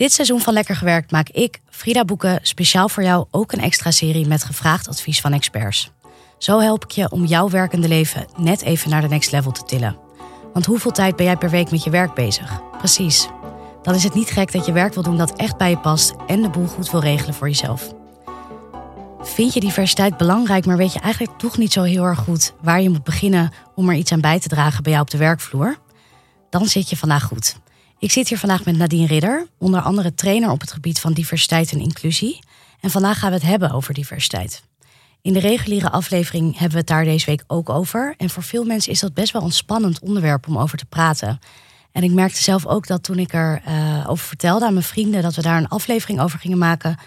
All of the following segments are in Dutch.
Dit seizoen van Lekker Gewerkt maak ik, Frida Boeken, speciaal voor jou ook een extra serie met gevraagd advies van experts. Zo help ik je om jouw werkende leven net even naar de next level te tillen. Want hoeveel tijd ben jij per week met je werk bezig? Precies. Dan is het niet gek dat je werk wil doen dat echt bij je past en de boel goed wil regelen voor jezelf. Vind je diversiteit belangrijk, maar weet je eigenlijk toch niet zo heel erg goed waar je moet beginnen om er iets aan bij te dragen bij jou op de werkvloer? Dan zit je vandaag goed. Ik zit hier vandaag met Nadine Ridder, onder andere trainer op het gebied van diversiteit en inclusie. En vandaag gaan we het hebben over diversiteit. In de reguliere aflevering hebben we het daar deze week ook over. En voor veel mensen is dat best wel een spannend onderwerp om over te praten. En ik merkte zelf ook dat toen ik erover uh, over vertelde aan mijn vrienden dat we daar een aflevering over gingen maken,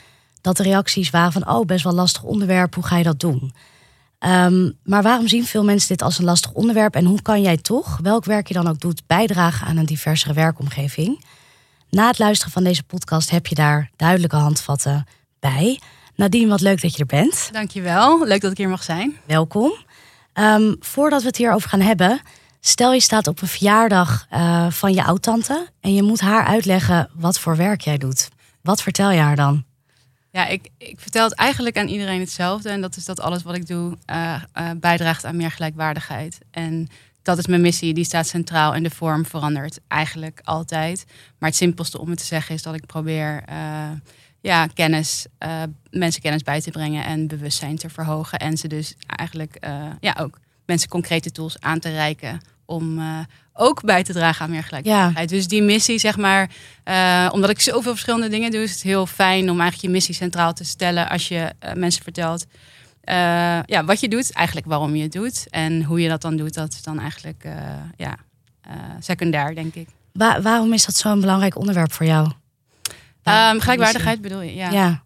dat de reacties waren van oh, best wel lastig onderwerp, hoe ga je dat doen? Um, maar waarom zien veel mensen dit als een lastig onderwerp en hoe kan jij toch, welk werk je dan ook doet, bijdragen aan een diversere werkomgeving? Na het luisteren van deze podcast heb je daar duidelijke handvatten bij. Nadine, wat leuk dat je er bent. Dankjewel, leuk dat ik hier mag zijn. Welkom. Um, voordat we het hierover gaan hebben, stel je staat op een verjaardag uh, van je oudtante en je moet haar uitleggen wat voor werk jij doet. Wat vertel je haar dan? Ja, ik, ik vertel het eigenlijk aan iedereen hetzelfde. En dat is dat alles wat ik doe uh, uh, bijdraagt aan meer gelijkwaardigheid. En dat is mijn missie, die staat centraal en de vorm verandert eigenlijk altijd. Maar het simpelste om het te zeggen is dat ik probeer uh, ja, kennis, mensen kennis bij te brengen en bewustzijn te verhogen. En ze dus eigenlijk ja, ook mensen concrete tools aan te reiken om ook bij te dragen aan meer gelijkwaardigheid. Ja. Dus die missie, zeg maar, uh, omdat ik zoveel verschillende dingen doe, is het heel fijn om eigenlijk je missie centraal te stellen als je uh, mensen vertelt. Uh, ja, wat je doet, eigenlijk waarom je het doet. En hoe je dat dan doet, dat is dan eigenlijk ja, secundair, denk ik. Wa waarom is dat zo'n belangrijk onderwerp voor jou? Um, gelijkwaardigheid bedoel je, ja. ja.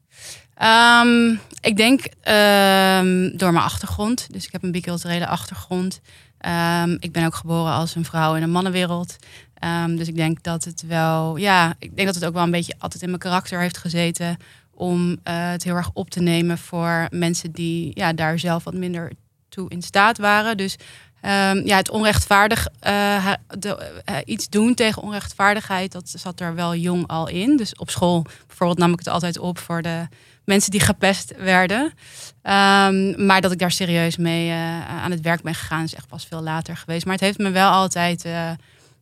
Um, ik denk um, door mijn achtergrond. Dus ik heb een biculturele achtergrond. Um, ik ben ook geboren als een vrouw in een mannenwereld. Um, dus ik denk dat het wel, ja, ik denk dat het ook wel een beetje altijd in mijn karakter heeft gezeten om uh, het heel erg op te nemen voor mensen die ja, daar zelf wat minder toe in staat waren. Dus um, ja, het onrechtvaardig de, uh, iets doen tegen onrechtvaardigheid, dat zat er wel jong al in. Dus op school bijvoorbeeld nam ik het altijd op voor de mensen die gepest werden. Um, maar dat ik daar serieus mee uh, aan het werk ben gegaan, is echt pas veel later geweest. Maar het heeft me wel altijd uh,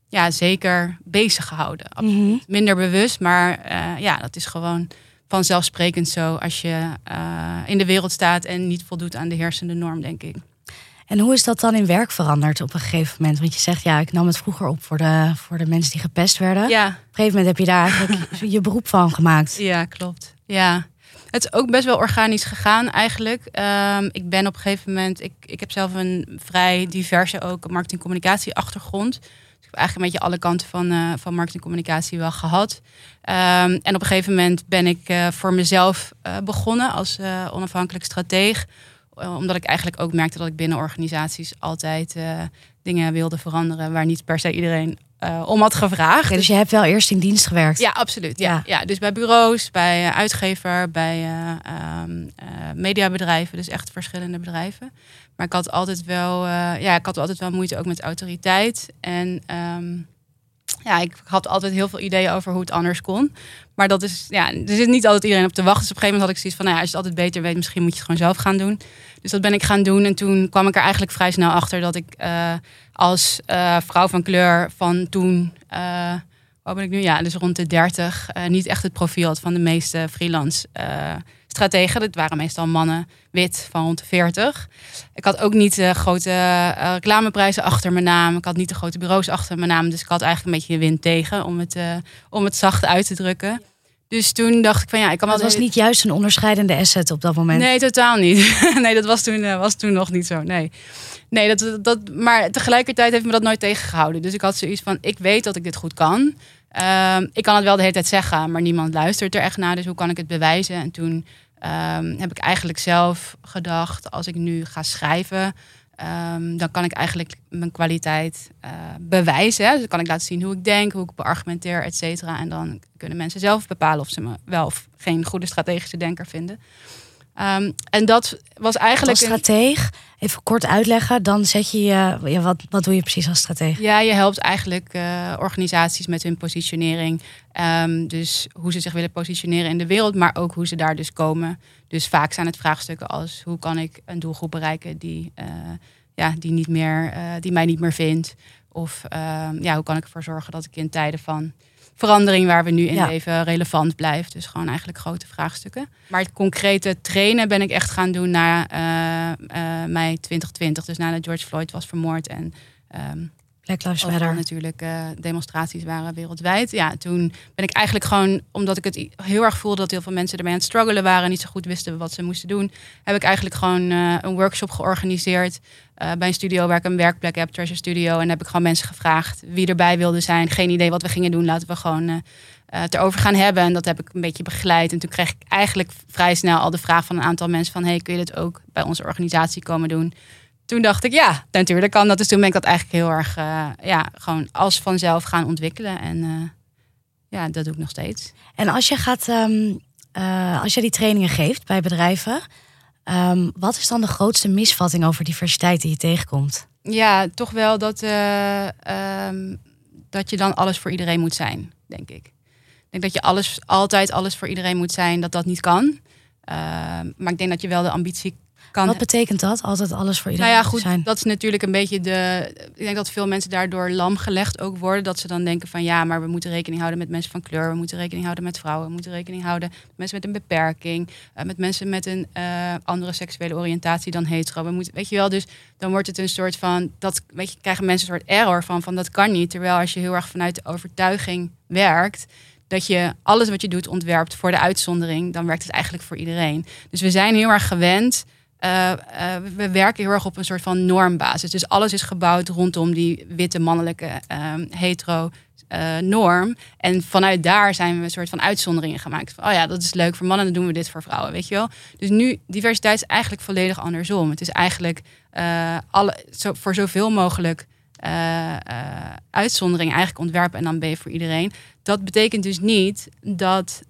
ja, zeker bezig gehouden. Mm -hmm. Minder bewust, maar uh, ja, dat is gewoon vanzelfsprekend zo als je in de wereld staat en niet voldoet aan de heersende norm, denk ik. En hoe is dat dan in werk veranderd op een gegeven moment? Want je zegt, ja, ik nam het vroeger op voor de, voor de mensen die gepest werden. Ja. Op een gegeven moment heb je daar eigenlijk je beroep van gemaakt. Ja, klopt. Ja. Het is ook best wel organisch gegaan eigenlijk. Um, ik ben op een gegeven moment, ik, ik heb zelf een vrij diverse ook marketingcommunicatie achtergrond. Dus ik heb eigenlijk een beetje alle kanten van, uh, van marketingcommunicatie wel gehad. Um, en op een gegeven moment ben ik uh, voor mezelf uh, begonnen als onafhankelijk strateeg. Omdat ik eigenlijk ook merkte dat ik binnen organisaties altijd dingen wilde veranderen waar niet per se iedereen uh, om had gevraagd. Dus je hebt wel eerst in dienst gewerkt? Ja, absoluut. Ja. Ja. ja dus bij bureaus, bij uh, uitgever, bij uh, um, mediabedrijven. Dus echt verschillende bedrijven. Maar ik had altijd wel, ja, ik had altijd wel moeite ook met autoriteit. En um, ja, ik had altijd heel veel ideeën over hoe het anders kon. Maar dat is, ja, er zit niet altijd iedereen op te wachten. Dus op een gegeven moment had ik zoiets van, nou ja, als je het altijd beter weet, misschien moet je het gewoon zelf gaan doen. Dus dat ben ik gaan doen. En toen kwam ik er eigenlijk vrij snel achter dat ik uh, als uh, vrouw van kleur van toen, uh, waar ben ik nu? Ja, dus rond de 30, niet echt het profiel had van de meeste freelance strategen. Dat waren meestal mannen, wit, van rond de 40. Ik had ook niet de grote uh, reclameprijzen achter mijn naam. Ik had niet de grote bureaus achter mijn naam. Dus ik had eigenlijk een beetje de wind tegen, om het, uh, om het zacht uit te drukken. Dus toen dacht ik van ja, ik kan wel. Dat was niet juist een onderscheidende asset op dat moment. Nee, totaal niet. nee, dat was toen, was toen nog niet zo. Nee. Nee, dat, dat, maar tegelijkertijd heeft me dat nooit tegengehouden. Dus ik had zoiets van: ik weet dat ik dit goed kan. Uh, ik kan het wel de hele tijd zeggen, maar niemand luistert er echt naar. Dus hoe kan ik het bewijzen? En toen um, heb ik eigenlijk zelf gedacht, als ik nu ga schrijven, um, dan kan ik eigenlijk mijn kwaliteit uh, bewijzen. Dus dan kan ik laten zien hoe ik denk, hoe ik beargumenteer, et cetera. En dan kunnen mensen zelf bepalen of ze me wel of geen goede strategische denker vinden. Ehm, en dat was eigenlijk. Als strateeg, even kort uitleggen, dan zet je je. Ja, wat, wat doe je precies als strateeg? Ja, je helpt eigenlijk uh, organisaties met hun positionering. Um, dus hoe ze zich willen positioneren in de wereld, maar ook hoe ze daar dus komen. Dus vaak zijn het vraagstukken als hoe kan ik een doelgroep bereiken die, uh, ja, die, niet meer, uh, die mij niet meer vindt. Of ehm, ja, hoe kan ik ervoor zorgen dat ik in tijden van verandering waar we nu in leven relevant blijft. Dus gewoon eigenlijk grote vraagstukken. Maar het concrete trainen ben ik echt gaan doen na uh, uh, mei 2020. Dus nadat George Floyd was vermoord en um, Black Lives Matter. natuurlijk uh, demonstraties waren wereldwijd. Ja, toen ben ik eigenlijk gewoon, omdat ik het heel erg voelde dat heel veel mensen ermee aan het struggelen waren, niet zo goed wisten wat ze moesten doen, heb ik eigenlijk gewoon uh, een workshop georganiseerd uh, bij een studio waar ik een werkplek heb, Treasure Studio. En heb ik gewoon mensen gevraagd wie erbij wilde zijn. Geen idee wat we gingen doen. Laten we gewoon het erover gaan hebben. En dat heb ik een beetje begeleid. En toen kreeg ik eigenlijk vrij snel al de vraag van een aantal mensen van... hey, kun je dit ook bij onze organisatie komen doen? Toen dacht ik, ja, natuurlijk kan dat. Dus toen ben ik dat eigenlijk heel erg, uh, ja, gewoon als vanzelf gaan ontwikkelen. En uh, ja, dat doe ik nog steeds. En als je gaat, um, uh, als je die trainingen geeft bij bedrijven, um, wat is dan de grootste misvatting over diversiteit die je tegenkomt? Ja, toch wel dat, um, dat je dan alles voor iedereen moet zijn, denk ik. Ik denk dat je alles, altijd alles voor iedereen moet zijn, dat dat niet kan. maar ik denk dat je wel de ambitie wat betekent dat? Altijd alles voor iedereen nou ja, goed, zijn? Dat is natuurlijk een beetje de. Ik denk dat veel mensen daardoor lam gelegd ook worden. Dat ze dan denken van ja, maar we moeten rekening houden met mensen van kleur. We moeten rekening houden met vrouwen. We moeten rekening houden met mensen met een beperking. Uh, met mensen met een uh, andere seksuele oriëntatie dan hetero. We moeten, weet je wel, dus dan wordt het een soort van. Dat weet je, krijgen mensen een soort error van, van dat kan niet. Terwijl als je heel erg vanuit de overtuiging werkt dat je alles wat je doet ontwerpt voor de uitzondering, dan werkt het eigenlijk voor iedereen. Dus we zijn heel erg gewend uh, uh, we werken heel erg op een soort van normbasis. Dus alles is gebouwd rondom die witte mannelijke um, hetero uh, norm. En vanuit daar zijn we een soort van uitzonderingen gemaakt. Oh ja, dat is leuk voor mannen, dan doen we dit voor vrouwen, weet je wel. Dus nu, diversiteit is eigenlijk volledig andersom. Het is eigenlijk alle, zo, voor zoveel mogelijk uitzonderingen eigenlijk ontwerpen en dan ben je voor iedereen. Dat betekent dus niet dat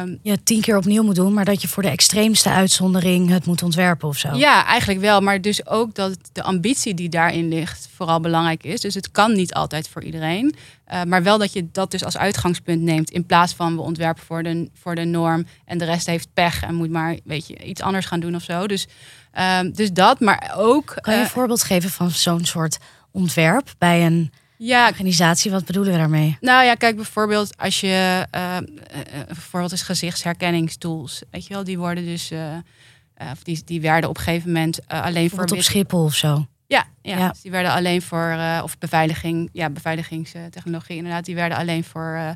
Um, je tien keer opnieuw moet doen, maar dat je voor de extreemste uitzondering het moet ontwerpen of zo. Ja, eigenlijk wel. Maar dus ook dat de ambitie die daarin ligt vooral belangrijk is. Dus het kan niet altijd voor iedereen. Uh, maar wel dat je dat dus als uitgangspunt neemt. In plaats van we ontwerpen voor de, voor de norm en de rest heeft pech en moet maar weet je, iets anders gaan doen of zo. Dus, um, dus dat, maar ook. Kan je een uh, voorbeeld geven van zo'n soort ontwerp bij een ja. organisatie. Wat bedoelen we daarmee? Nou ja, kijk bijvoorbeeld als je uh, bijvoorbeeld is gezichtsherkenningstools. Weet je wel, die worden dus uh, of die, die werden op een gegeven moment alleen voor. op Schiphol of zo. Ja, ja, ja. Dus die werden alleen voor of beveiliging, ja, beveiligingstechnologie inderdaad, die werden alleen voor.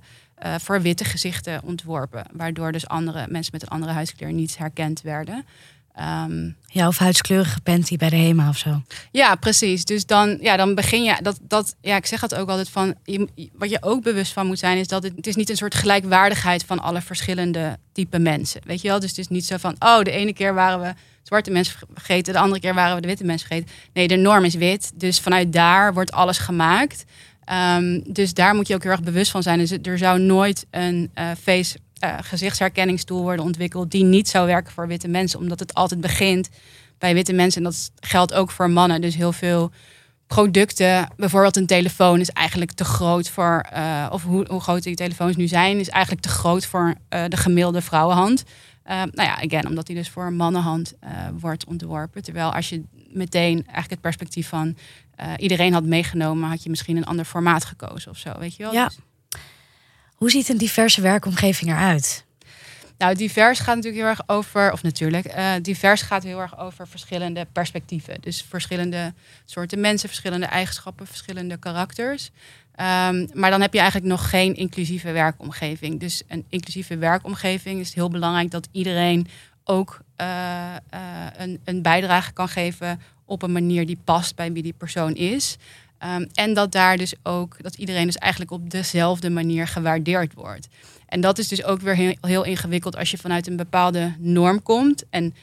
voor witte gezichten ontworpen. Waardoor dus andere mensen met een andere huidskleur niet herkend werden. Um, ja, of huidskleurige panty bij de HEMA of zo. Ja, precies. Dus dan, ja, dan begin je dat, dat. Ja, ik zeg het ook altijd van. Je, wat je ook bewust van moet zijn, is dat het, het is niet een soort gelijkwaardigheid van alle verschillende type mensen. Weet je wel? Dus het is niet zo van. Oh, de ene keer waren we zwarte mensen vergeten, de andere keer waren we de witte mensen vergeten. Nee, de norm is wit. Dus vanuit daar wordt alles gemaakt. Um, dus daar moet je ook heel erg bewust van zijn. Dus er zou nooit een uh, face uh, gezichtsherkenningstool worden ontwikkeld die niet zou werken voor witte mensen, omdat het altijd begint bij witte mensen. En dat geldt ook voor mannen. Dus heel veel producten, bijvoorbeeld een telefoon, is eigenlijk te groot voor, uh, of hoe, hoe, groot die telefoons nu zijn, is eigenlijk te groot voor uh, de gemiddelde vrouwenhand. nou ja, again, omdat die dus voor een mannenhand wordt ontworpen. Terwijl als je meteen eigenlijk het perspectief van iedereen had meegenomen, had je misschien een ander formaat gekozen of zo, weet je wel? Ja. Dus, hoe ziet een diverse werkomgeving eruit? Nou, divers gaat natuurlijk heel erg over, of natuurlijk, uh, divers gaat heel erg over verschillende perspectieven. Dus verschillende soorten mensen, verschillende eigenschappen, verschillende karakters. Um, maar dan heb je eigenlijk nog geen inclusieve werkomgeving. Dus een inclusieve werkomgeving is heel belangrijk dat iedereen ook uh, uh, een, een bijdrage kan geven op een manier die past bij wie die persoon is. Um, en dat daar dus ook, dat iedereen dus eigenlijk op dezelfde manier gewaardeerd wordt. En dat is dus ook weer heel, heel ingewikkeld als je vanuit een bepaalde norm komt. En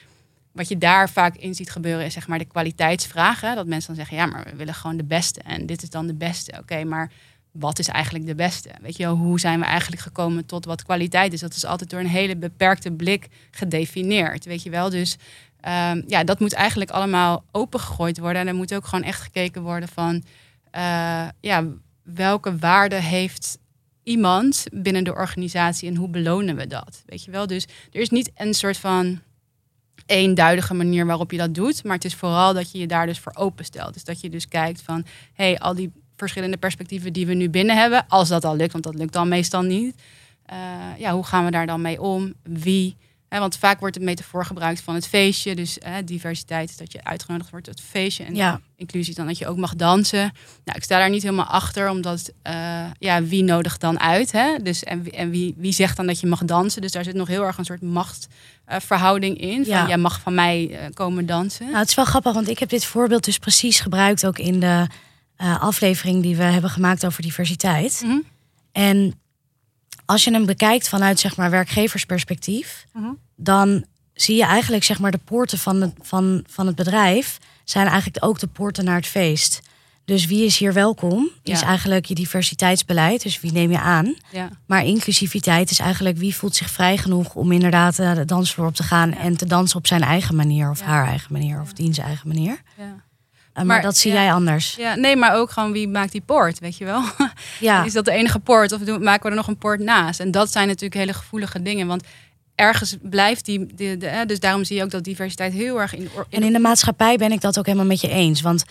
wat je daar vaak in ziet gebeuren is zeg maar de kwaliteitsvragen. Dat mensen dan zeggen, ja, maar we willen gewoon de beste. En dit is dan de beste. Oké, maar wat is eigenlijk de beste? Weet je, hoe zijn we eigenlijk gekomen tot wat kwaliteit is? Dat is altijd door een hele beperkte blik gedefinieerd, weet je wel. Dus ehm, ja, dat moet eigenlijk allemaal opengegooid worden. En er moet ook gewoon echt gekeken worden van, eh, ja, welke waarde heeft iemand binnen de organisatie en hoe belonen we dat? Weet je wel, dus er is niet een soort van eenduidige manier waarop je dat doet, maar het is vooral dat je je daar dus voor openstelt. Dus dat je dus kijkt van, hey, al die verschillende perspectieven die we nu binnen hebben, als dat al lukt, want dat lukt dan meestal niet. Uh, ja, hoe gaan we daar dan mee om? Wie? Want vaak wordt het metafoor gebruikt van het feestje. Dus diversiteit is dat je uitgenodigd wordt tot het feestje. En ja. inclusie dan dat je ook mag dansen. Nou, ik sta daar niet helemaal achter, omdat uh, ja, wie nodigt dan uit? Hè? Dus, en en wie, wie zegt dan dat je mag dansen? Dus daar zit nog heel erg een soort machtsverhouding in. Van, Ja. Jij mag van mij eh, komen dansen. Nou, het is wel grappig, want ik heb dit voorbeeld dus precies gebruikt ook in de eh, aflevering die we hebben gemaakt over diversiteit. Mhm. En als je hem bekijkt vanuit zeg maar werkgeversperspectief, Mhm. dan zie je eigenlijk zeg maar de poorten van het, van, van het bedrijf zijn eigenlijk ook de poorten naar het feest. Dus wie is hier welkom? Is eigenlijk je diversiteitsbeleid. Dus wie neem je aan? Ja. Maar inclusiviteit is eigenlijk wie voelt zich vrij genoeg om inderdaad eh, de dansvloer op te gaan Ja. en te dansen op zijn eigen manier of haar eigen manier of diens eigen manier. Ja. Eh, maar, Maar, dat zie ja. jij anders. ja, nee, maar ook gewoon wie maakt die poort, weet je wel? Ja, Is dat de enige poort of maken we er nog een poort naast? En dat zijn natuurlijk hele gevoelige dingen, want ergens blijft die, de, dus daarom zie je ook dat diversiteit heel erg in, en in de maatschappij ben ik dat ook helemaal met je eens. Want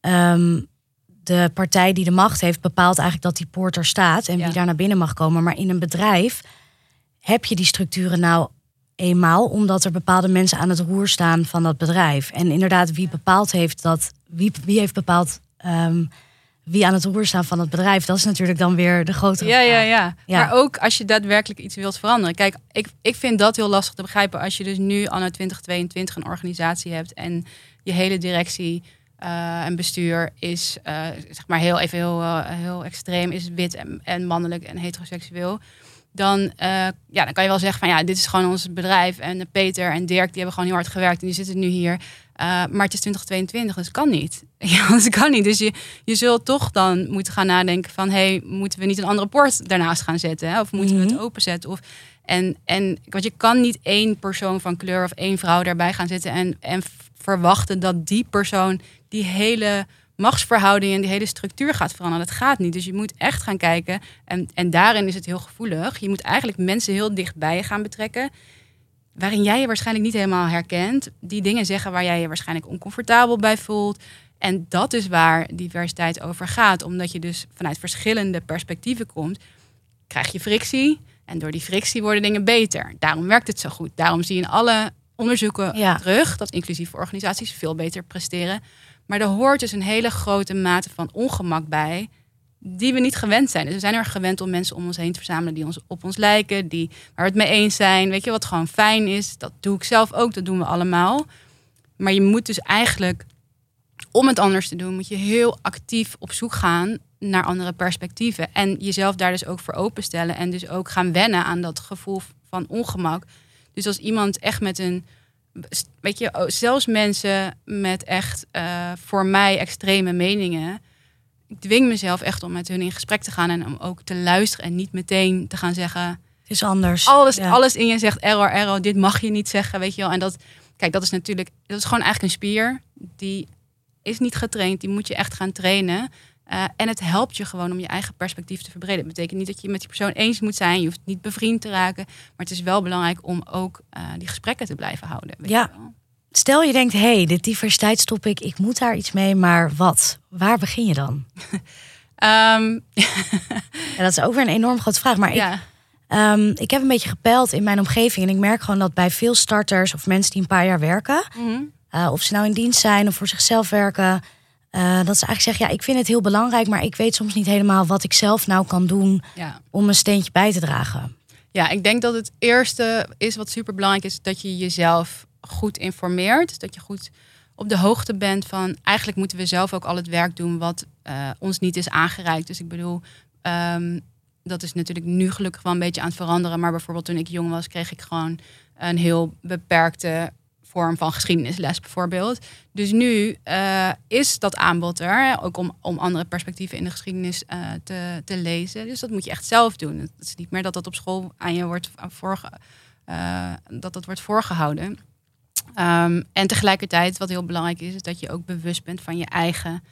ehm, de partij die de macht heeft bepaalt eigenlijk dat die poort er staat en Ja. wie daar naar binnen mag komen. Maar in een bedrijf heb je die structuren nou eenmaal omdat er bepaalde mensen aan het roer staan van dat bedrijf. En inderdaad, wie bepaald heeft dat, wie, wie heeft bepaald ehm, wie aan het roer staan van het bedrijf, dat is natuurlijk dan weer de grotere Ja, ja, Ja. Maar ook als je daadwerkelijk iets wilt veranderen. Kijk, ik, ik vind dat heel lastig te begrijpen als je dus nu anno 2022 een organisatie hebt en je hele directie eh, en bestuur is, eh, zeg maar heel even heel, eh, heel extreem, is wit en, en mannelijk en heteroseksueel. Dan, eh, ja, dan kan je wel zeggen van ja, dit is gewoon ons bedrijf. En Peter en Dirk, die hebben gewoon heel hard gewerkt en die zitten nu hier. Eh, maar het is 2022, dus het kan niet. Ja, dat kan niet. Dus je, je zult toch dan moeten gaan nadenken van... hey, moeten we niet een andere poort daarnaast gaan zetten? Hè? Of moeten we Mhm. het openzetten? Of, en, en, want je kan niet één persoon van kleur of één vrouw daarbij gaan zetten... en, en verwachten dat die persoon die hele machtsverhouding en die hele structuur gaat veranderen. Dat gaat niet. Dus je moet echt gaan kijken. En, en daarin is het heel gevoelig. Je moet eigenlijk mensen heel dichtbij je gaan betrekken waarin jij je waarschijnlijk niet helemaal herkent. Die dingen zeggen waar jij je waarschijnlijk oncomfortabel bij voelt. En dat is waar diversiteit over gaat. Omdat je dus vanuit verschillende perspectieven komt, krijg je frictie. En door die frictie worden dingen beter. Daarom werkt het zo goed. Daarom zie je in alle onderzoeken Ja. terug dat inclusieve organisaties veel beter presteren. Maar er hoort dus een hele grote mate van ongemak bij die we niet gewend zijn. Dus we zijn er gewend om mensen om ons heen te verzamelen die ons, op ons lijken, die, waar we het mee eens zijn. Weet je wat gewoon fijn is? Dat doe ik zelf ook, dat doen we allemaal. Maar je moet dus eigenlijk, om het anders te doen, moet je heel actief op zoek gaan naar andere perspectieven. En jezelf daar dus ook voor openstellen. En dus ook gaan wennen aan dat gevoel van ongemak. Dus als iemand echt met een. Weet je, oh, zelfs mensen met echt eh, voor mij extreme meningen ik dwing mezelf echt om met hun in gesprek te gaan en om ook te luisteren en niet meteen te gaan zeggen. Het is anders. Alles, Ja. alles in je zegt error, error, dit mag je niet zeggen, weet je wel. En dat, kijk, dat is natuurlijk, dat is gewoon eigenlijk een spier. Die is niet getraind, die moet je echt gaan trainen. Eh, en het helpt je gewoon om je eigen perspectief te verbreden. Het betekent niet dat je met die persoon eens moet zijn. Je hoeft niet bevriend te raken. Maar het is wel belangrijk om ook eh, die gesprekken te blijven houden. Weet Ja. je wel. Stel je denkt, hé, hey, dit diversiteitstopic, ik moet daar iets mee, maar wat? Waar begin je dan? Ehm, Ja, dat is ook weer een enorm grote vraag. Maar ik, ehm, ik heb een beetje gepeild in mijn omgeving. En ik merk gewoon dat bij veel starters of mensen die een paar jaar werken, Mhm. eh, of ze nou in dienst zijn of voor zichzelf werken, eh, dat ze eigenlijk zeggen, ja, ik vind het heel belangrijk, maar ik weet soms niet helemaal wat ik zelf nou kan doen ja. om een steentje bij te dragen. Ja, ik denk dat het eerste is wat super belangrijk is, dat je jezelf goed informeert. Dat je goed op de hoogte bent van eigenlijk moeten we zelf ook al het werk doen wat eh, ons niet is aangereikt. Dus ik bedoel, ehm, dat is natuurlijk nu gelukkig wel een beetje aan het veranderen. Maar bijvoorbeeld toen ik jong was, kreeg ik gewoon een heel beperkte vorm van geschiedenisles bijvoorbeeld. Dus nu uh, is dat aanbod er, ook om, om andere perspectieven in de geschiedenis uh, te, te lezen. Dus dat moet je echt zelf doen. Het is niet meer dat dat op school aan je wordt, voorge, uh, dat dat wordt voorgehouden. Um, en tegelijkertijd, wat heel belangrijk is, is dat je ook bewust bent van je eigen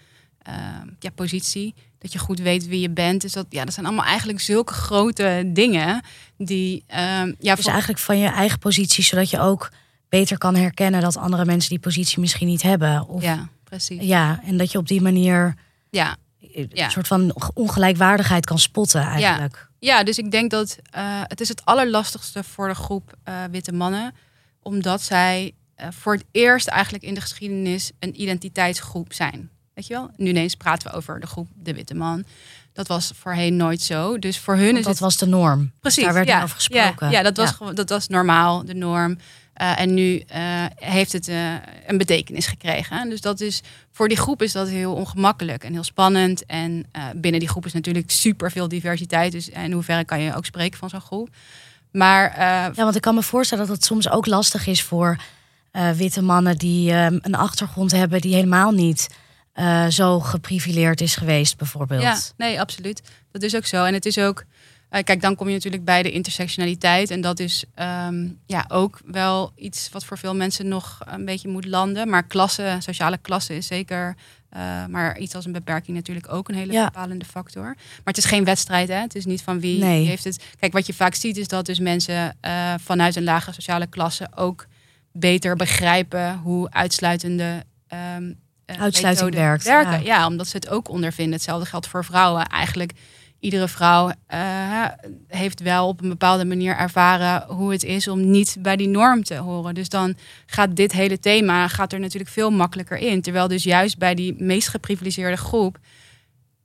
ja, positie. Dat je goed weet wie je bent. Dus dat, ja, dat zijn allemaal eigenlijk zulke grote dingen die. Um, ja, dus eigenlijk van je eigen positie, zodat je ook beter kan herkennen dat andere mensen die positie misschien niet hebben. Of, ja, precies. Ja, en dat je op die manier ja. een soort van ongelijkwaardigheid kan spotten eigenlijk. Ja, ja dus ik denk dat uh, het is het allerlastigste voor de groep uh, witte mannen. Omdat zij uh, voor het eerst eigenlijk in de geschiedenis een identiteitsgroep zijn. Weet je wel? Nu ineens praten we over de groep de witte man. Dat was voorheen nooit zo. Dus voor hun Want is dat het... was de norm. Precies. Daar werd ja, over gesproken. Ja, ja dat was gewoon dat was normaal, de norm. Uh, en nu uh, heeft het uh, een betekenis gekregen. Dus dat is voor die groep is dat heel ongemakkelijk en heel spannend. En binnen die groep is natuurlijk super veel diversiteit. Dus in hoeverre kan je ook spreken van zo'n groep. Maar ja, want ik kan me voorstellen dat het soms ook lastig is voor witte mannen die ehm, een achtergrond hebben die helemaal niet zo geprivileerd is geweest, bijvoorbeeld. Ja, nee, absoluut. Dat is ook zo. En het is ook. Uh, kijk, dan kom je natuurlijk bij de intersectionaliteit. En dat is um, ja, ook wel iets wat voor veel mensen nog een beetje moet landen. Maar klasse, sociale klasse is zeker. Uh, maar iets als een beperking natuurlijk ook een hele Ja. bepalende factor. Maar het is geen wedstrijd, hè? Het is niet van wie, Nee. heeft het. Kijk, wat je vaak ziet is dat dus mensen uh, vanuit een lage sociale klasse ook beter begrijpen hoe uitsluitende um, Uitsluiting methoden werkt, werken. ja. Ja. omdat ze het ook ondervinden. Hetzelfde geldt voor vrouwen. Eigenlijk iedere vrouw uh, heeft wel op een bepaalde manier ervaren hoe het is om niet bij die norm te horen. Dus dan gaat dit hele thema gaat er natuurlijk veel makkelijker in. Terwijl dus juist bij die meest geprivilegeerde groep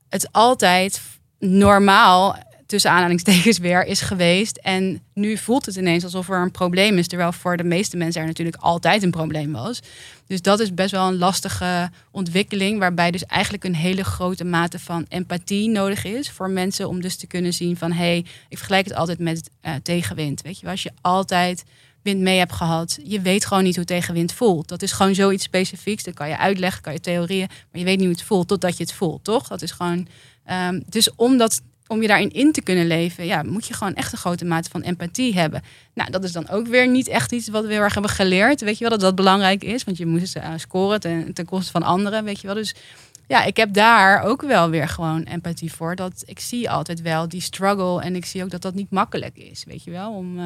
het altijd normaal tussen aanhalingstekens weer is geweest. En nu voelt het ineens alsof er een probleem is. Terwijl voor de meeste mensen er natuurlijk altijd een probleem was. Dus dat is best wel een lastige ontwikkeling. Waarbij dus eigenlijk een hele grote mate van empathie nodig is. Voor mensen om dus te kunnen zien van... hé, hey, ik vergelijk het altijd met uh, tegenwind. Weet je als je altijd wind mee hebt gehad... je weet gewoon niet hoe tegenwind voelt. Dat is gewoon zoiets specifieks. Dat kan je uitleggen, kan je theorieën. Maar je weet niet hoe het voelt totdat je het voelt, toch? Dat is gewoon... Um, dus omdat om je daarin in te kunnen leven, ja, moet je gewoon echt een grote mate van empathie hebben. Nou, dat is dan ook weer niet echt iets wat we heel erg hebben geleerd. Weet je wel dat dat belangrijk is? Want je moet uh, scoren ten, ten koste van anderen, weet je wel. Dus ja, ik heb daar ook wel weer gewoon empathie voor. Dat ik zie altijd wel die struggle en ik zie ook dat dat niet makkelijk is, weet je wel, om, uh,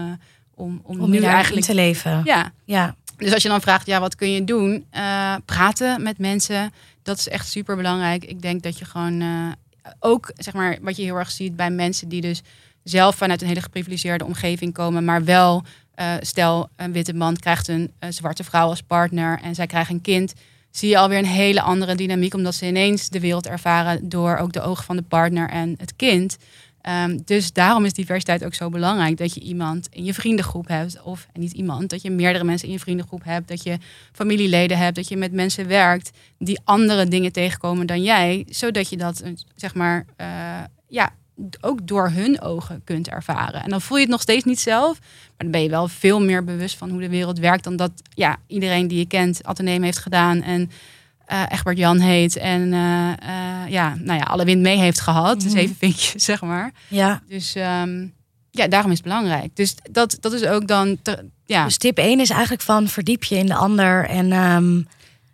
om, om, om nu eigenlijk te leven. Ja. ja. Dus als je dan vraagt, ja, wat kun je doen? Uh, praten met mensen, dat is echt super belangrijk. Ik denk dat je gewoon uh, ook, zeg maar, wat je heel erg ziet bij mensen die dus zelf vanuit een hele geprivilegeerde omgeving komen, maar wel, uh, stel, een witte man krijgt een, een, zwarte vrouw als partner en zij krijgt een kind, zie je alweer een hele andere dynamiek, omdat ze ineens de wereld ervaren door ook de ogen van de partner en het kind. Um, dus daarom is diversiteit ook zo belangrijk. Dat je iemand in je vriendengroep hebt. Of en niet iemand, dat je meerdere mensen in je vriendengroep hebt. Dat je familieleden hebt. Dat je met mensen werkt die andere dingen tegenkomen dan jij. Zodat je dat, zeg maar, uh, ja, ook door hun ogen kunt ervaren. En dan voel je het nog steeds niet zelf. Maar dan ben je wel veel meer bewust van hoe de wereld werkt. Dan dat ja, iedereen die je kent ateneem heeft gedaan. En uh, Egbert Jan heet en uh, uh, ja, nou ja, alle wind mee heeft gehad. Dus even vinkjes, zeg maar. Ja. Dus um, ja, daarom is het belangrijk. Dus dat, dat is ook dan, te, ja. Dus tip 1 is eigenlijk van verdiep je in de ander en, um,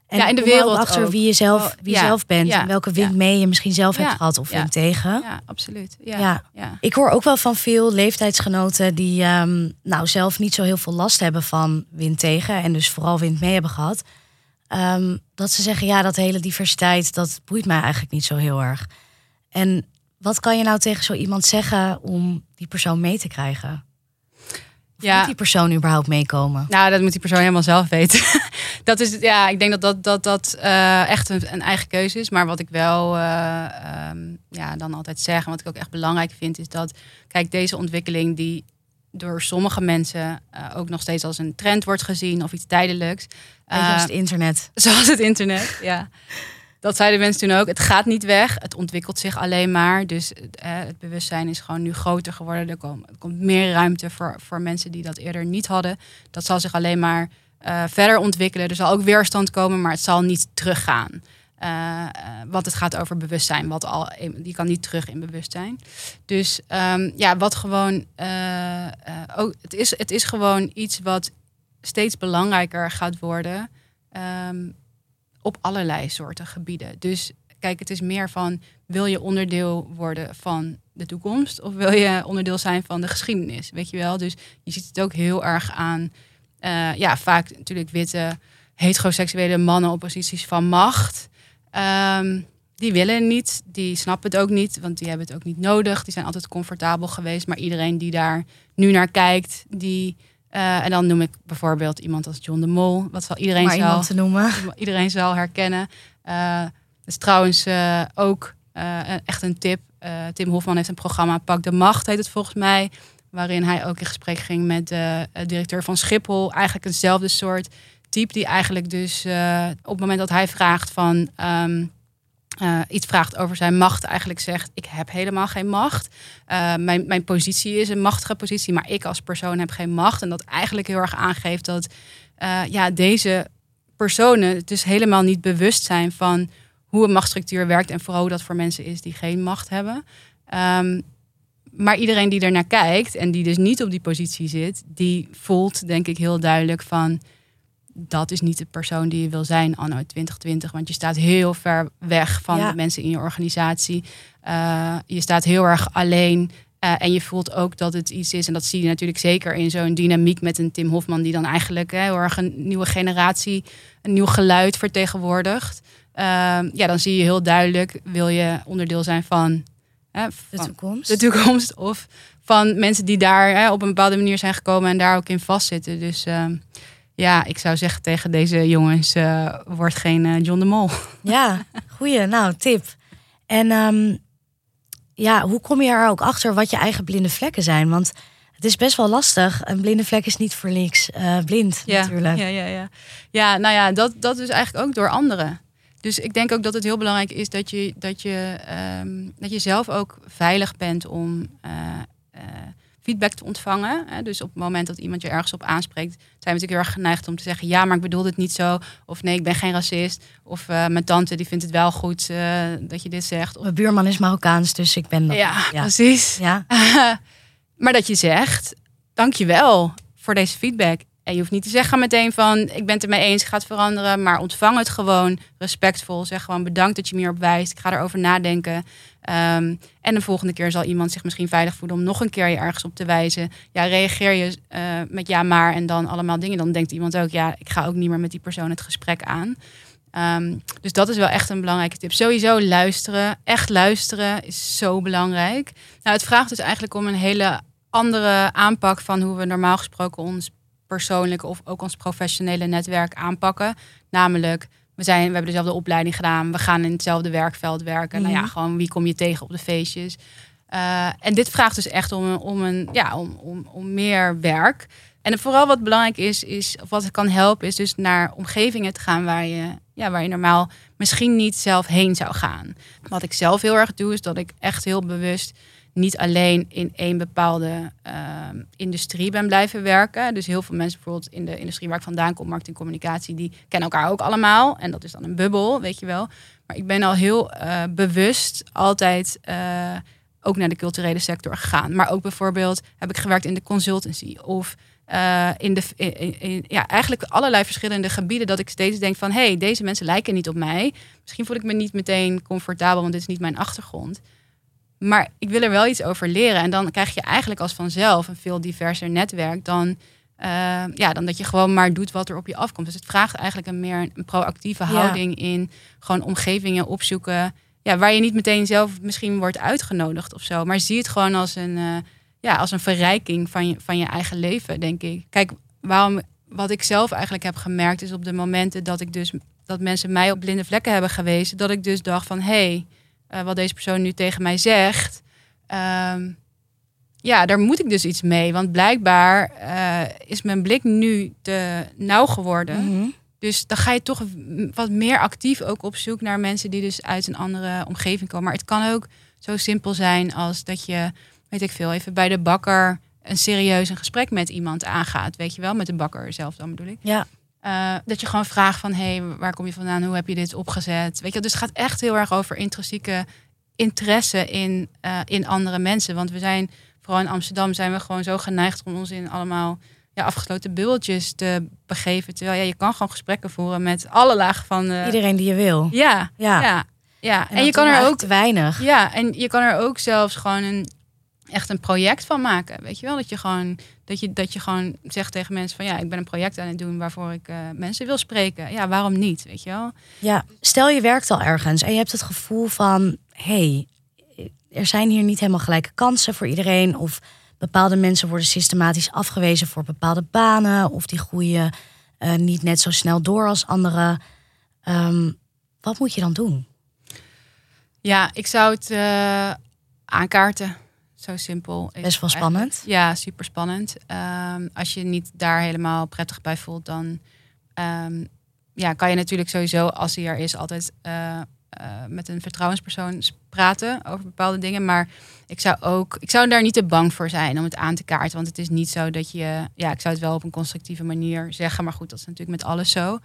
en ja, in de wereld achter ook. wie je zelf, wie ja. zelf bent ja. en welke wind mee je misschien zelf hebt gehad of wind tegen. Ja, absoluut. Ja. Ik hoor ook wel van veel leeftijdsgenoten die um, nou zelf niet zo heel veel last hebben van wind tegen en dus vooral wind mee hebben gehad. Um, dat ze zeggen, ja, dat hele diversiteit, dat boeit mij eigenlijk niet zo heel erg. En wat kan je nou tegen zo iemand zeggen om die persoon mee te krijgen? Of ja. moet die persoon überhaupt meekomen? Nou, dat moet die persoon helemaal zelf weten. dat is, ja, ik denk dat dat, dat, dat uh, echt een, een, eigen keuze is. Maar wat ik wel uh, um, ja, dan altijd zeg, en wat ik ook echt belangrijk vind, is dat, kijk, deze ontwikkeling die door sommige mensen uh, ook nog steeds als een trend wordt gezien of iets tijdelijks. Beetje als het internet. Zoals het internet, ja. Dat zeiden mensen toen ook. Het gaat niet weg. Het ontwikkelt zich alleen maar. Dus uh, het bewustzijn is gewoon nu groter geworden. Er komt, er komt meer ruimte voor, voor mensen die dat eerder niet hadden. Dat zal zich alleen maar eh, verder ontwikkelen. Er zal ook weerstand komen, maar het zal niet teruggaan. Uh, want het gaat over bewustzijn, wat al, die kan niet terug in bewustzijn. Dus um, ja, wat gewoon, uh, ook, het, is, het is gewoon iets wat steeds belangrijker gaat worden um, op allerlei soorten gebieden. Dus kijk, het is meer van, wil je onderdeel worden van de toekomst of wil je onderdeel zijn van de geschiedenis, weet je wel? Dus je ziet het ook heel erg aan, ja, vaak natuurlijk witte heteroseksuele mannen op posities van macht. Um, die willen niet, die snappen het ook niet, want die hebben het ook niet nodig. Die zijn altijd comfortabel geweest. Maar iedereen die daar nu naar kijkt, die. Uh, en dan noem ik bijvoorbeeld iemand als John de Mol. Wat zal iedereen maar zal, te noemen. Iedereen zal herkennen. Uh, dat is trouwens uh, ook echt een tip. Tim Hofman heeft een programma Pak de Macht, heet het volgens mij. Waarin hij ook in gesprek ging met de directeur van Schiphol. Eigenlijk eenzelfde soort type die eigenlijk dus uh, op het moment dat hij vraagt van um, uh, iets vraagt over zijn macht, eigenlijk zegt: Ik heb helemaal geen macht. Uh, mijn, mijn positie is een machtige positie, maar ik als persoon heb geen macht. En dat eigenlijk heel erg aangeeft dat ja, deze personen dus helemaal niet bewust zijn van hoe een machtsstructuur werkt en vooral hoe dat voor mensen is die geen macht hebben. Um, maar iedereen die er naar kijkt en die dus niet op die positie zit, die voelt denk ik heel duidelijk van dat is niet de persoon die je wil zijn anno 2020. Want je staat heel ver weg van de mensen in je organisatie. Uh, je staat heel erg alleen. Uh, en je voelt ook dat het iets is, en dat zie je natuurlijk zeker in zo'n dynamiek met een Tim Hofman, die dan eigenlijk heel erg een nieuwe generatie, een nieuw geluid vertegenwoordigt. Uh, ja, dan zie je heel duidelijk, wil je onderdeel zijn van, van de toekomst. De toekomst. Of van mensen die daar op een bepaalde manier zijn gekomen en daar ook in vastzitten. Dus ehm, ja, ik zou zeggen tegen deze jongens, uh, wordt geen uh, John de Mol. Ja, goeie. Nou, tip. En um, ja, hoe kom je er ook achter wat je eigen blinde vlekken zijn? Want het is best wel lastig. Een blinde vlek is niet voor niks uh, blind ja, natuurlijk. Ja, ja, ja. ja, nou ja, dat, dat is eigenlijk ook door anderen. Dus ik denk ook dat het heel belangrijk is dat je, dat je, um, dat je zelf ook veilig bent om feedback te ontvangen. Dus op het moment dat iemand je ergens op aanspreekt, zijn we natuurlijk heel erg geneigd om te zeggen: ja, maar ik bedoel het niet zo. Of nee, ik ben geen racist. Of uh, mijn tante die vindt het wel goed uh, dat je dit zegt. Of... Mijn buurman is Marokkaans, dus ik ben. Dat... Ja, ja, precies. Ja. maar dat je zegt: dankjewel voor deze feedback. En je hoeft niet te zeggen meteen van ik ben het ermee eens, gaat veranderen. Maar ontvang het gewoon respectvol. Zeg gewoon bedankt dat je me hierop wijst. Ik ga erover nadenken. Um, en de volgende keer zal iemand zich misschien veilig voelen om nog een keer je ergens op te wijzen. Ja, reageer je uh, met ja maar en dan allemaal dingen. Dan denkt iemand ook ja, ik ga ook niet meer met die persoon het gesprek aan. Um, dus dat is wel echt een belangrijke tip. Sowieso luisteren. Echt luisteren is zo belangrijk. Nou, het vraagt dus eigenlijk om een hele andere aanpak van hoe we normaal gesproken ons persoonlijke of ook ons professionele netwerk aanpakken. Namelijk, we, zijn, we hebben dezelfde opleiding gedaan, we gaan in hetzelfde werkveld werken. Nou ja, mhm. gewoon wie kom je tegen op de feestjes. Uh, en dit vraagt dus echt om, om, een, ja, om, om, om meer werk. En vooral wat belangrijk is, is, of wat kan helpen, is dus naar omgevingen te gaan waar je, ja, waar je normaal misschien niet zelf heen zou gaan. Wat ik zelf heel erg doe, is dat ik echt heel bewust niet alleen in één bepaalde uh, industrie ben blijven werken. Dus heel veel mensen bijvoorbeeld in de industrie waar ik vandaan kom, marketing communicatie, die kennen elkaar ook allemaal. En dat is dan een bubbel, weet je wel. Maar ik ben al heel uh, bewust altijd uh, ook naar de culturele sector gegaan. Maar ook bijvoorbeeld heb ik gewerkt in de consultancy of in de, in, ja, eigenlijk allerlei verschillende gebieden. Dat ik steeds denk van, hé, hey, deze mensen lijken niet op mij. Misschien voel ik me niet meteen comfortabel, want dit is niet mijn achtergrond. Maar ik wil er wel iets over leren. En dan krijg je eigenlijk als vanzelf een veel diverser netwerk dan, uh, ja, dan dat je gewoon maar doet wat er op je afkomt. Dus het vraagt eigenlijk een meer een proactieve houding in gewoon omgevingen opzoeken. Ja, waar je niet meteen zelf misschien wordt uitgenodigd of zo. Maar zie het gewoon als een, uh, ja, als een verrijking van je, van je eigen leven, denk ik. Kijk, waarom, wat ik zelf eigenlijk heb gemerkt, is op de momenten dat ik dus dat mensen mij op blinde vlekken hebben gewezen, dat ik dus dacht van hé. Hey, uh, wat deze persoon nu tegen mij zegt. Um, ja, daar moet ik dus iets mee. Want blijkbaar uh, is mijn blik nu te nauw geworden. Mm -hmm. Dus dan ga je toch wat meer actief ook op zoek naar mensen die dus uit een andere omgeving komen. Maar het kan ook zo simpel zijn als dat je, weet ik veel, even bij de bakker een serieus een gesprek met iemand aangaat. Weet je wel, met de bakker zelf dan bedoel ik. Ja. Eh, dat je gewoon vraagt van, hé, hey, waar kom je vandaan? Hoe heb je dit opgezet? Weet je, dus het gaat echt heel erg over intrinsieke interesse in, uh, in andere mensen. Want we zijn, vooral in Amsterdam, zijn we gewoon zo geneigd om ons in allemaal ja, afgesloten bubbeltjes te begeven. Terwijl ja, je kan gewoon gesprekken voeren met alle lagen van... Iedereen die je wil. Ja, ja. ja. ja. En, je kan er ook weinig. Ja, en je kan er ook zelfs gewoon een echt een project van maken. Weet je wel? Dat je gewoon, dat je, dat je gewoon zegt tegen mensen van ja, ik ben een project aan het doen waarvoor ik uh, mensen wil spreken. Ja, waarom niet? Weet je wel? Ja, stel je werkt al ergens en je hebt het gevoel van hey, er zijn hier niet helemaal gelijke kansen voor iedereen. Of bepaalde mensen worden systematisch afgewezen voor bepaalde banen. Of die groeien uh, niet net zo snel door als anderen. Um, wat moet je dan doen? Ja, ik zou het uh, aankaarten. Zo simpel. Best wel spannend. Ja, super spannend. Um, als je niet daar helemaal prettig bij voelt, dan um, ja, kan je natuurlijk sowieso, als hij er is, altijd uh, uh, met een vertrouwenspersoon praten over bepaalde dingen. Maar ik zou ook, ik zou daar niet te bang voor zijn om het aan te kaarten. Want het is niet zo dat je, ja, ik zou het wel op een constructieve manier zeggen. Maar goed, dat is natuurlijk met alles zo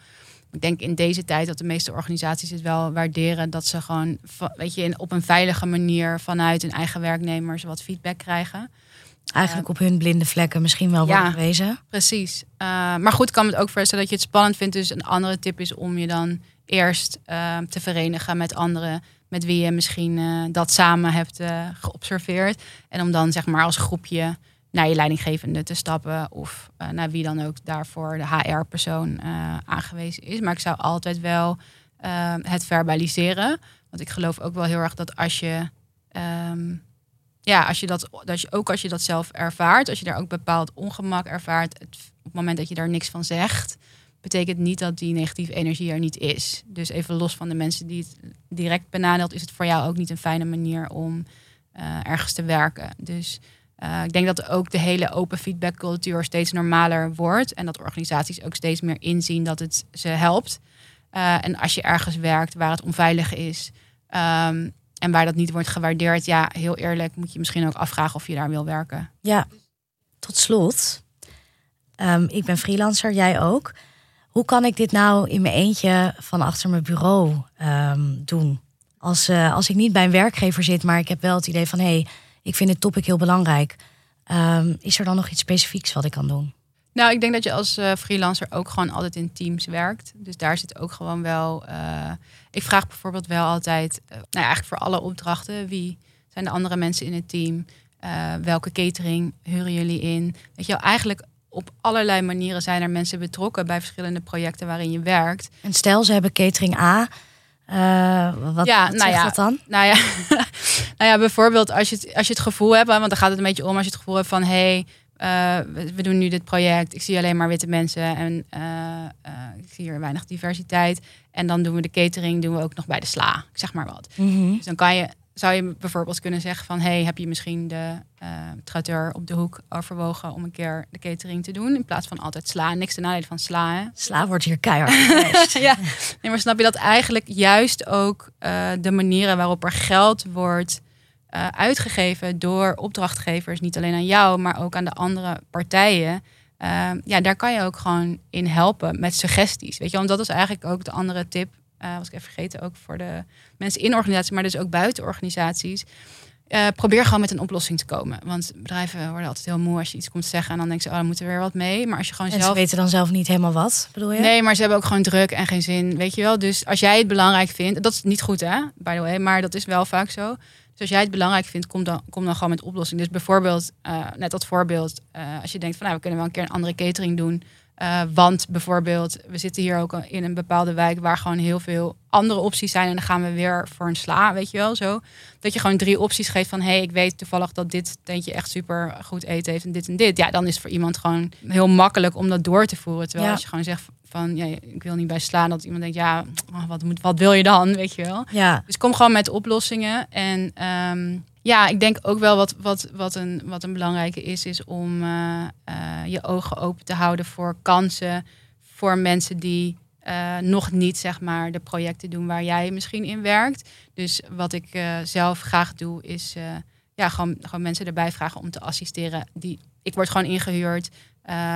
ik denk in deze tijd dat de meeste organisaties het wel waarderen dat ze gewoon, weet je, op een veilige manier vanuit hun eigen werknemers wat feedback krijgen. Eigenlijk op hun blinde vlekken misschien wel worden gewezen. Precies. Uh, maar goed, kan het ook voorstellen dat je het spannend vindt. Dus een andere tip is om je dan eerst uh, te verenigen met anderen met wie je misschien uh, dat samen hebt geobserveerd. En om dan zeg maar als groepje naar je leidinggevende te stappen of uh, naar wie dan ook daarvoor de HR-persoon uh, aangewezen is. Maar ik zou altijd wel uh, het verbaliseren. Want ik geloof ook wel heel erg dat als je, um, ja, als je dat, dat je, ook als je dat zelf ervaart, als je daar ook bepaald ongemak ervaart, het, op het moment dat je daar niks van zegt, betekent niet dat die negatieve energie er niet is. Dus even los van de mensen die het direct benadeelt, is het voor jou ook niet een fijne manier om ergens te werken. Dus uh, ik denk dat ook de hele open feedbackcultuur steeds normaler wordt. En dat organisaties ook steeds meer inzien dat het ze helpt. Uh, en als je ergens werkt waar het onveilig is um, en waar dat niet wordt gewaardeerd, ja, heel eerlijk, moet je misschien ook afvragen of je daar wil werken. Ja, tot slot. Um, ik ben freelancer, jij ook. Hoe kan ik dit nou in mijn eentje van achter mijn bureau um, doen? Als, uh, als ik niet bij een werkgever zit, maar ik heb wel het idee van hé, hey, ik vind het topic heel belangrijk. Um, is er dan nog iets specifieks wat ik kan doen? Nou, ik denk dat je als uh, freelancer ook gewoon altijd in teams werkt. Dus daar zit ook gewoon wel. Uh, ik vraag bijvoorbeeld wel altijd, uh, nou ja, eigenlijk voor alle opdrachten, wie zijn de andere mensen in het team? welke catering huren jullie in? Weet je wel, eigenlijk op allerlei manieren zijn er mensen betrokken bij verschillende projecten waarin je werkt. En stel, ze hebben catering A. Uh, wat, ja, wat nou ja, dat dan? Nou ja, nou ja, bijvoorbeeld als je, het, als je het gevoel hebt, want dan gaat het een beetje om als je het gevoel hebt van hé, hey, uh, we, doen nu dit project, ik zie alleen maar witte mensen en uh, ik zie hier weinig diversiteit. En dan doen we de catering, doen we ook nog bij de sla, zeg maar wat. Mm -hmm. Dus dan kan je zou je bijvoorbeeld kunnen zeggen van... hey, heb je misschien de uh, traiteur op de hoek overwogen... om een keer de catering te doen... in plaats van altijd sla. Niks te nadelen van sla, hè? Sla wordt hier keihard Ja, nee, maar snap je dat eigenlijk juist ook uh, de manieren... waarop er geld wordt uh, uitgegeven door opdrachtgevers... niet alleen aan jou, maar ook aan de andere partijen... ja, daar kan je ook gewoon in helpen met suggesties. Weet je, want dat is eigenlijk ook de andere tip uh, was ik even vergeten, ook voor de mensen in organisaties, maar dus ook buiten organisaties. Uh, probeer gewoon met een oplossing te komen. Want bedrijven worden altijd heel moe als je iets komt zeggen. En dan denken ze, oh, dan moeten we weer wat mee. Maar als je gewoon en zelf... ze weten dan zelf niet helemaal wat, bedoel je? Nee, maar ze hebben ook gewoon druk en geen zin, weet je wel. Dus als jij het belangrijk vindt... Dat is niet goed, hè, by the way. Maar dat is wel vaak zo. Dus als jij het belangrijk vindt, kom dan, kom dan gewoon met oplossing. Dus bijvoorbeeld, uh, net dat voorbeeld. Uh, als je denkt van, nou, we kunnen wel een keer een andere catering doen... Uh, want bijvoorbeeld, we zitten hier ook in een bepaalde wijk waar gewoon heel veel andere opties zijn. En dan gaan we weer voor een sla, weet je wel zo. Dat je gewoon drie opties geeft van hé, hey, ik weet toevallig dat dit tentje echt super goed eten heeft en dit en dit. Ja, dan is het voor iemand gewoon heel makkelijk om dat door te voeren. Terwijl als je gewoon zegt van ja, ik wil niet bij slaan, dat iemand denkt, ja, oh, wat, moet, wat wil je dan, weet je wel. Ja. Dus kom gewoon met oplossingen. En um, ja, ik denk ook wel wat, wat, wat, een, wat een belangrijke is, is om uh, uh, je ogen open te houden voor kansen voor mensen die uh, nog niet zeg maar de projecten doen waar jij misschien in werkt. Dus wat ik zelf graag doe, is ja, gewoon, gewoon mensen erbij vragen om te assisteren. Die, ik word gewoon ingehuurd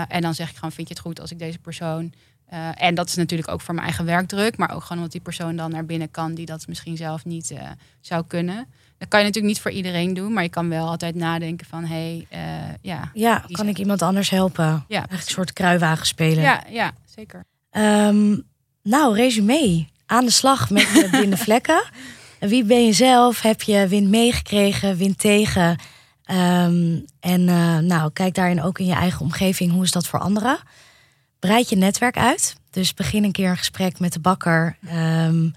en dan zeg ik gewoon, vind je het goed als ik deze persoon Eh, en dat is natuurlijk ook voor mijn eigen werkdruk, maar ook gewoon omdat die persoon dan naar binnen kan die dat misschien zelf niet zou kunnen. Dat kan je natuurlijk niet voor iedereen doen, maar je kan wel altijd nadenken van hé, hey, uh, ja. Ja, kan ik iemand anders helpen? Ja, Eigenlijk een soort kruiwagen spelen. Ja, ja zeker. Um, nou, resume. Aan de slag met de blinde vlekken. Wie ben je zelf? Heb je wind meegekregen, wind tegen? Um, en nou, kijk daarin ook in je eigen omgeving. Hoe is dat voor anderen? breid je netwerk uit. Dus begin een keer een gesprek met de bakker. Um,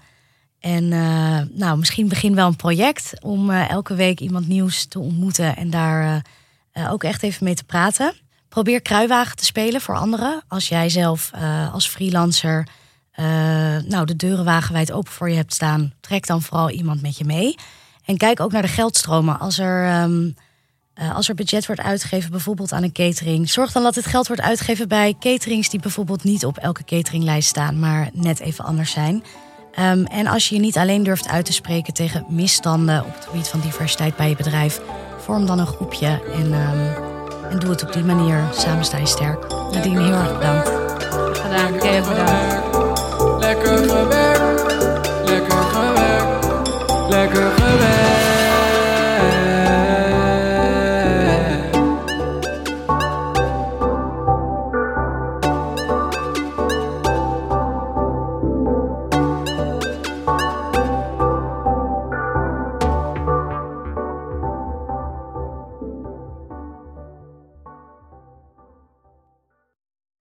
en uh, nou, misschien begin wel een project om uh, elke week iemand nieuws te ontmoeten en daar uh, ook echt even mee te praten. Probeer kruiwagen te spelen voor anderen. Als jij zelf als freelancer nou, de deuren wagenwijd open voor je hebt staan, trek dan vooral iemand met je mee. En kijk ook naar de geldstromen. Als er uh, als er budget wordt uitgegeven, bijvoorbeeld aan een catering, zorg dan dat het geld wordt uitgegeven bij caterings die bijvoorbeeld niet op elke cateringlijst staan, maar net even anders zijn. Um, en als je je niet alleen durft uit te spreken tegen misstanden op het gebied van diversiteit bij je bedrijf, vorm dan een groepje en, um, en doe het op die manier. Samen sta je sterk. Nadine, heel erg bedankt. Gedaan, heel bedankt.